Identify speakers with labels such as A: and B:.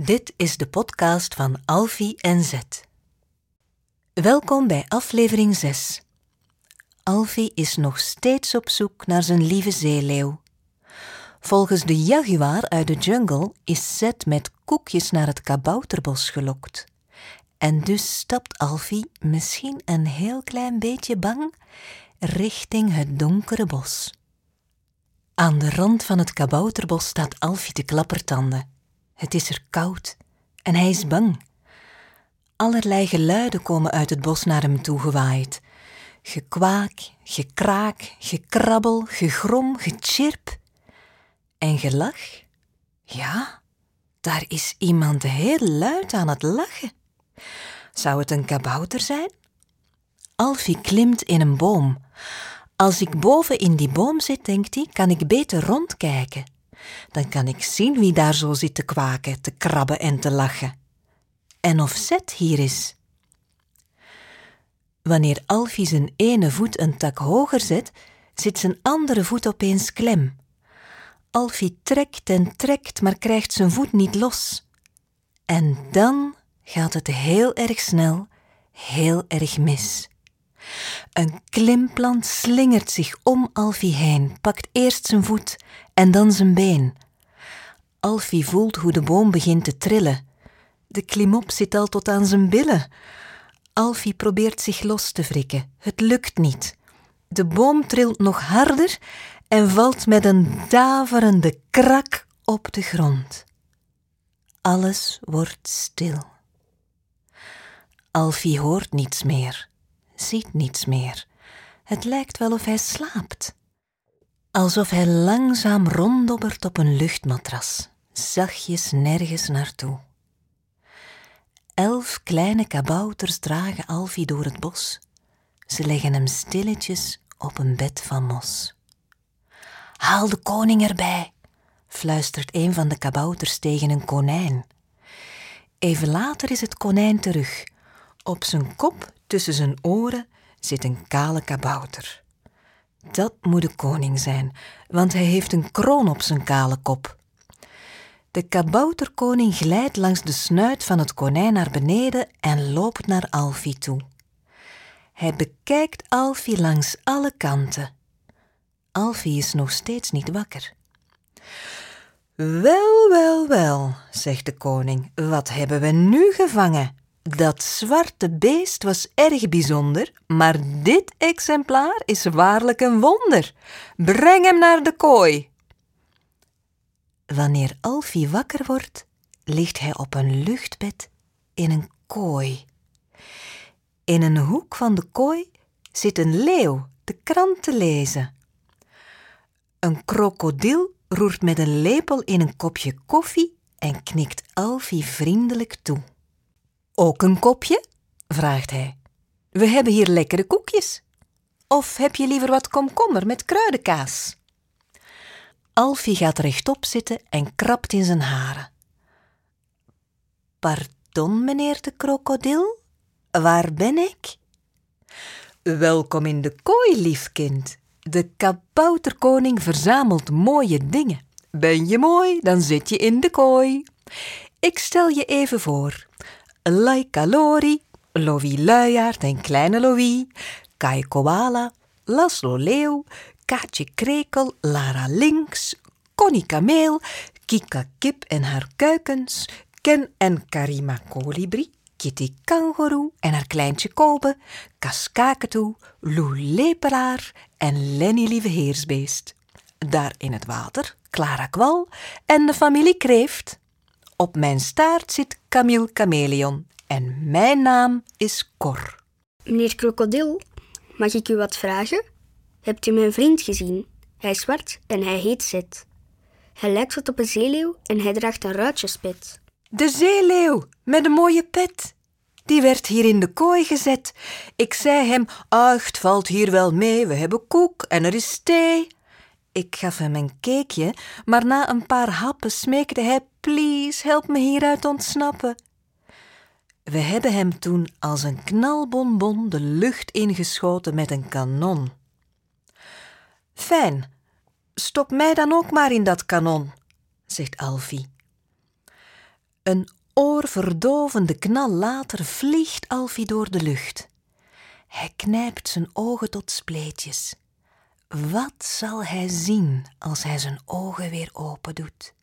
A: Dit is de podcast van Alfie en Zet. Welkom bij aflevering 6. Alfie is nog steeds op zoek naar zijn lieve zeeleeuw. Volgens de jaguar uit de jungle is Zet met koekjes naar het kabouterbos gelokt. En dus stapt Alfie, misschien een heel klein beetje bang, richting het donkere bos. Aan de rand van het kabouterbos staat Alfie te klappertanden. Het is er koud en hij is bang. Allerlei geluiden komen uit het bos naar hem toe gewaaid. Gekwaak, gekraak, gekrabbel, gegrom, gechirp. En gelach? Ja, daar is iemand heel luid aan het lachen. Zou het een kabouter zijn? Alfie klimt in een boom. Als ik boven in die boom zit, denkt hij, kan ik beter rondkijken. Dan kan ik zien wie daar zo zit te kwaken, te krabben en te lachen. En of Zet hier is. Wanneer Alfie zijn ene voet een tak hoger zet, zit zijn andere voet opeens klem. Alfie trekt en trekt, maar krijgt zijn voet niet los. En dan gaat het heel erg snel, heel erg mis. Een klimplant slingert zich om Alfie heen, pakt eerst zijn voet en dan zijn been. Alfie voelt hoe de boom begint te trillen. De klimop zit al tot aan zijn billen. Alfie probeert zich los te wrikken. Het lukt niet. De boom trilt nog harder en valt met een daverende krak op de grond. Alles wordt stil. Alfie hoort niets meer, ziet niets meer. Het lijkt wel of hij slaapt. Alsof hij langzaam ronddobbert op een luchtmatras, zachtjes nergens naartoe. Elf kleine kabouters dragen Alfie door het bos. Ze leggen hem stilletjes op een bed van mos. Haal de koning erbij, fluistert een van de kabouters tegen een konijn. Even later is het konijn terug. Op zijn kop, tussen zijn oren, zit een kale kabouter. Dat moet de koning zijn, want hij heeft een kroon op zijn kale kop. De kabouterkoning glijdt langs de snuit van het konijn naar beneden en loopt naar Alfie toe. Hij bekijkt Alfie langs alle kanten. Alfie is nog steeds niet wakker. Wel, wel, wel, zegt de koning, wat hebben we nu gevangen? Dat zwarte beest was erg bijzonder, maar dit exemplaar is waarlijk een wonder. Breng hem naar de kooi. Wanneer Alfie wakker wordt, ligt hij op een luchtbed in een kooi. In een hoek van de kooi zit een leeuw de krant te lezen. Een krokodil roert met een lepel in een kopje koffie en knikt Alfie vriendelijk toe. Ook een kopje? vraagt hij. We hebben hier lekkere koekjes. Of heb je liever wat komkommer met kruidenkaas? Alfie gaat rechtop zitten en krabt in zijn haren. Pardon, meneer de krokodil, waar ben ik? Welkom in de kooi, lief kind. De kabouterkoning verzamelt mooie dingen. Ben je mooi, dan zit je in de kooi. Ik stel je even voor. Laika Lori, Lovie Luiaard en Kleine Louis, Kai Koala, Laszlo Leeuw, Kaatje Krekel, Lara Links, Connie Kameel, Kika Kip en haar kuikens, Ken en Karima Kolibri, Kitty Kangoeroe en haar kleintje Kobe, Kaskaketoe, Lou Lepelaar en Lenny Lieve Heersbeest. Daar in het water Clara Kwal en de familie Kreeft. Op mijn staart zit Camille Chameleon en mijn naam is Cor.
B: Meneer Krokodil, mag ik u wat vragen? Hebt u mijn vriend gezien? Hij is zwart en hij heet Zet. Hij lijkt wat op een zeeleeuw en hij draagt een ruitjespet.
A: De zeeleeuw met een mooie pet. Die werd hier in de kooi gezet. Ik zei hem, ach, het valt hier wel mee, we hebben koek en er is thee. Ik gaf hem een cakeje, maar na een paar happen smeekte hij, please, help me hieruit ontsnappen. We hebben hem toen als een knalbonbon de lucht ingeschoten met een kanon. Fijn, stop mij dan ook maar in dat kanon, zegt Alfie. Een oorverdovende knal later vliegt Alfie door de lucht. Hij knijpt zijn ogen tot spleetjes. Wat zal hij zien als hij zijn ogen weer open doet?